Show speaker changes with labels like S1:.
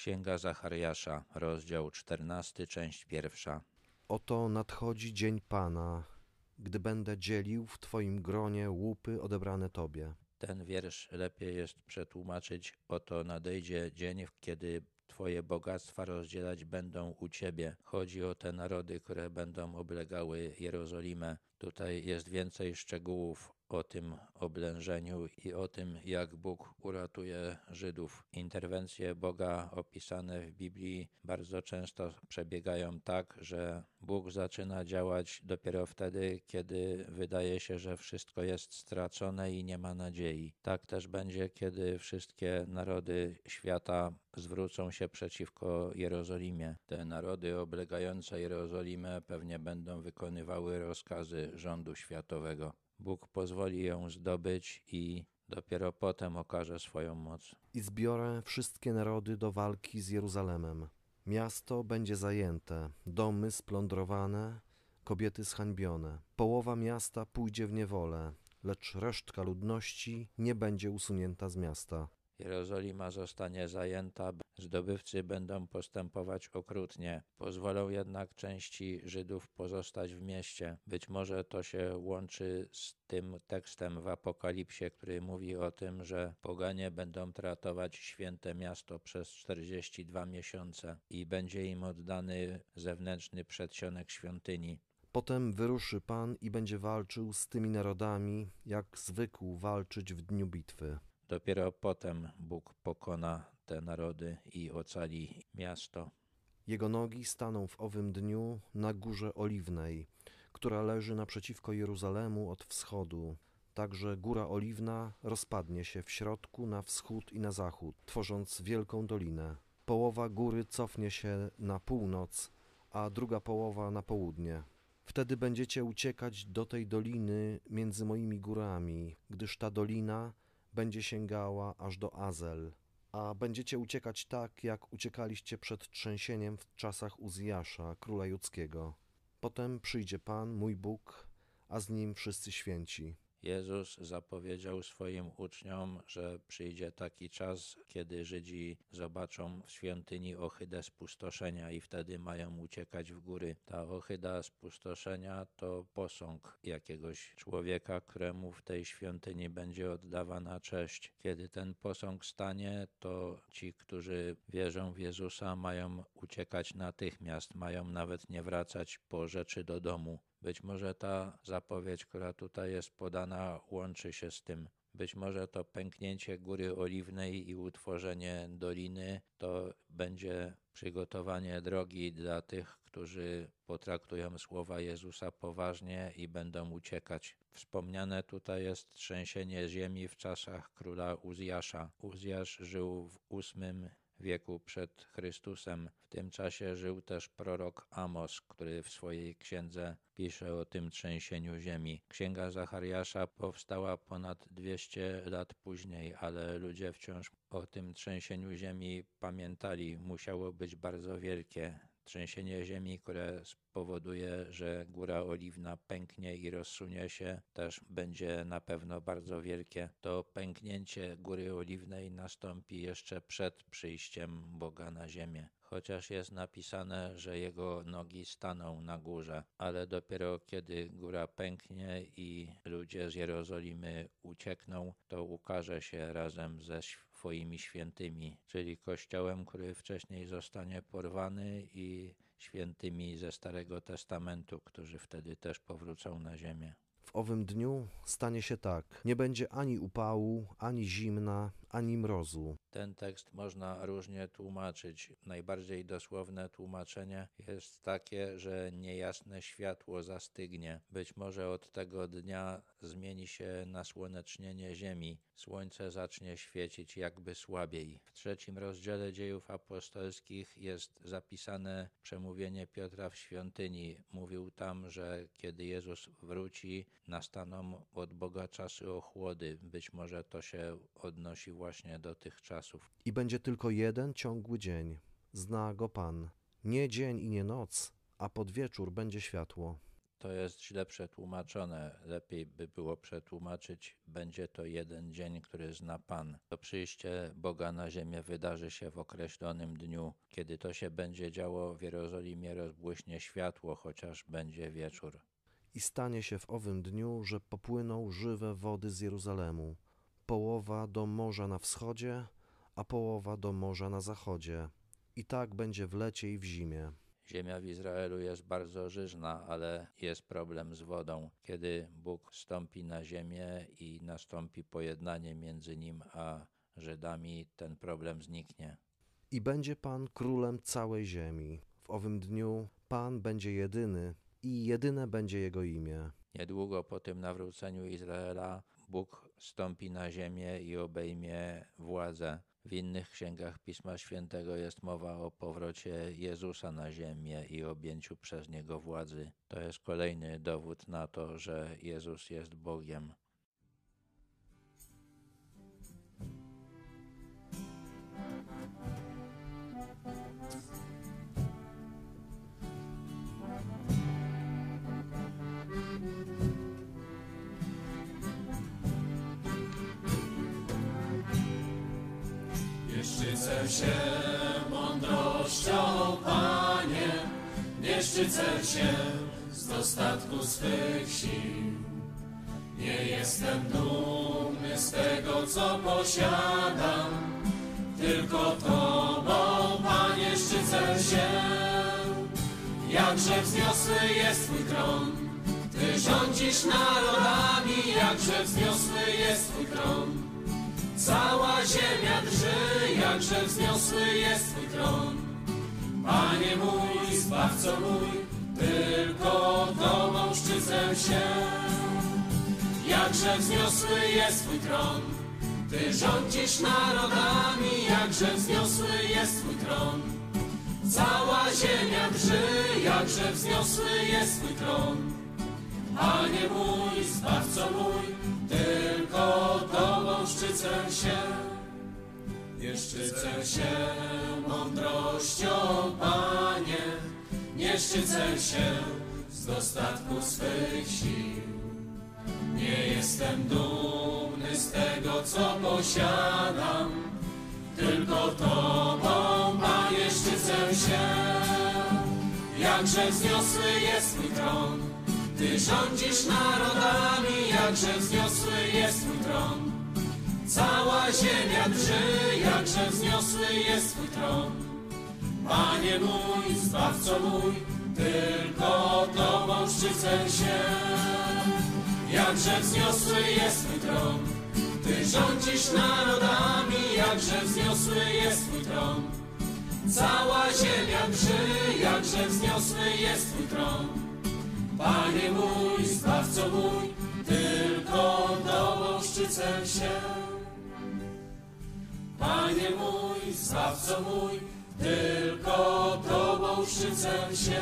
S1: Księga Zachariasza, rozdział 14, część pierwsza.
S2: Oto nadchodzi dzień Pana, gdy będę dzielił w Twoim gronie łupy odebrane Tobie.
S1: Ten wiersz lepiej jest przetłumaczyć: Oto nadejdzie dzień, kiedy Twoje bogactwa rozdzielać będą u Ciebie. Chodzi o te narody, które będą oblegały Jerozolimę. Tutaj jest więcej szczegółów o tym oblężeniu i o tym, jak Bóg uratuje Żydów. Interwencje Boga opisane w Biblii bardzo często przebiegają tak, że Bóg zaczyna działać dopiero wtedy, kiedy wydaje się, że wszystko jest stracone i nie ma nadziei. Tak też będzie, kiedy wszystkie narody świata zwrócą się przeciwko Jerozolimie. Te narody oblegające Jerozolimę pewnie będą wykonywały rozkazy rządu światowego. Bóg pozwoli ją zdobyć i dopiero potem okaże swoją moc.
S2: I zbiorę wszystkie narody do walki z Jeruzalemem. Miasto będzie zajęte, domy splądrowane, kobiety zhańbione. Połowa miasta pójdzie w niewolę, lecz resztka ludności nie będzie usunięta z miasta.
S1: Jerozolima zostanie zajęta, zdobywcy będą postępować okrutnie, pozwolą jednak części Żydów pozostać w mieście. Być może to się łączy z tym tekstem w Apokalipsie, który mówi o tym, że poganie będą tratować święte miasto przez 42 miesiące i będzie im oddany zewnętrzny przedsionek świątyni.
S2: Potem wyruszy Pan i będzie walczył z tymi narodami, jak zwykł walczyć w dniu bitwy.
S1: Dopiero potem Bóg pokona te narody i ocali miasto.
S2: Jego nogi staną w owym dniu na górze oliwnej, która leży naprzeciwko Jeruzalemu od wschodu. Także góra oliwna rozpadnie się w środku na wschód i na zachód, tworząc wielką dolinę. Połowa góry cofnie się na północ, a druga połowa na południe. Wtedy będziecie uciekać do tej doliny między moimi górami, gdyż ta dolina będzie sięgała aż do Azel, a będziecie uciekać tak, jak uciekaliście przed trzęsieniem w czasach Uzjasza, króla judzkiego. Potem przyjdzie Pan, mój Bóg, a z nim wszyscy święci.
S1: Jezus zapowiedział swoim uczniom, że przyjdzie taki czas, kiedy Żydzi zobaczą w świątyni ohydę spustoszenia i wtedy mają uciekać w góry. Ta ohyda spustoszenia to posąg jakiegoś człowieka, któremu w tej świątyni będzie oddawana cześć. Kiedy ten posąg stanie, to ci, którzy wierzą w Jezusa, mają uciekać natychmiast, mają nawet nie wracać po rzeczy do domu. Być może ta zapowiedź, która tutaj jest podana, łączy się z tym. Być może to pęknięcie góry oliwnej i utworzenie doliny to będzie przygotowanie drogi dla tych, którzy potraktują słowa Jezusa poważnie i będą uciekać. Wspomniane tutaj jest trzęsienie ziemi w czasach króla Uzjasza. Uzjasz żył w ósmym wieku przed Chrystusem. W tym czasie żył też prorok Amos, który w swojej księdze pisze o tym trzęsieniu ziemi. Księga Zachariasza powstała ponad 200 lat później, ale ludzie wciąż o tym trzęsieniu ziemi pamiętali. Musiało być bardzo wielkie trzęsienie ziemi, które spowoduje, że góra oliwna pęknie i rozsunie się, też będzie na pewno bardzo wielkie. To pęknięcie góry oliwnej nastąpi jeszcze przed przyjściem Boga na ziemię chociaż jest napisane, że jego nogi staną na górze, ale dopiero kiedy góra pęknie i ludzie z Jerozolimy uciekną, to ukaże się razem ze swoimi świętymi, czyli kościołem, który wcześniej zostanie porwany i świętymi ze Starego Testamentu, którzy wtedy też powrócą na ziemię.
S2: W owym dniu stanie się tak: nie będzie ani upału, ani zimna, ani mrozu.
S1: Ten tekst można różnie tłumaczyć. Najbardziej dosłowne tłumaczenie jest takie, że niejasne światło zastygnie. Być może od tego dnia zmieni się nasłonecznienie ziemi. Słońce zacznie świecić jakby słabiej. W trzecim rozdziale dziejów apostolskich jest zapisane przemówienie Piotra w świątyni. Mówił tam, że kiedy Jezus wróci, nastaną od Boga czasy ochłody. Być może to się odnosi właśnie do tych czasów.
S2: I będzie tylko jeden ciągły dzień. Zna go Pan. Nie dzień i nie noc, a pod wieczór będzie światło.
S1: To jest źle przetłumaczone. Lepiej by było przetłumaczyć: Będzie to jeden dzień, który zna Pan. To przyjście Boga na ziemię wydarzy się w określonym dniu. Kiedy to się będzie działo, w Jerozolimie rozbłyśnie światło, chociaż będzie wieczór.
S2: I stanie się w owym dniu, że popłyną żywe wody z Jeruzalemu, połowa do morza na wschodzie, a połowa do morza na zachodzie. I tak będzie w lecie i w zimie.
S1: Ziemia w Izraelu jest bardzo żyżna, ale jest problem z wodą. Kiedy Bóg stąpi na ziemię i nastąpi pojednanie między nim a Żydami, ten problem zniknie.
S2: I będzie Pan królem całej ziemi. W owym dniu Pan będzie jedyny i jedyne będzie Jego imię.
S1: Niedługo po tym nawróceniu Izraela Bóg stąpi na ziemię i obejmie władzę. W innych księgach Pisma Świętego jest mowa o powrocie Jezusa na ziemię i objęciu przez Niego władzy. To jest kolejny dowód na to, że Jezus jest Bogiem.
S3: Się mądrością, Panie, nie szczycę się z dostatku swych sił. Nie jestem dumny z tego, co posiadam, tylko Tobą, Panie, szczycę się. Jakże wzniosły jest Twój tron, Ty rządzisz narodami, jakże wzniosły jest Twój tron. Cała ziemia drży, jakże wzniosły jest Twój tron. Panie mój, Zbawco mój, tylko Tobą szczycę się. Jakże wzniosły jest Twój tron, Ty rządzisz narodami, jakże wzniosły jest Twój tron. Cała ziemia drży, jakże wzniosły jest Twój tron. Panie mój, Zbawco mój, szczycę się. Nie szczycę się mądrością, Panie, nie szczycę się z dostatku swych sił. Nie jestem dumny z tego, co posiadam, tylko Tobą, Panie, szczycę się. Jakże wzniosły jest Twój tron, Ty rządzisz narodami, jakże wzniosły jest Twój tron. Cała ziemia drży, jakże wzniosły jest Twój tron. Panie mój, Zbawco mój, tylko Tobą szczycę się. Jakże wzniosły jest Twój tron, Ty rządzisz narodami, jakże wzniosły jest Twój tron. Cała ziemia drży, jakże wzniosły jest Twój tron. Panie mój, Zbawco mój, tylko Tobą szczycę się. Zbawco mój, tylko Tobą szczycę się.